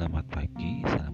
Selamat pagi, selamat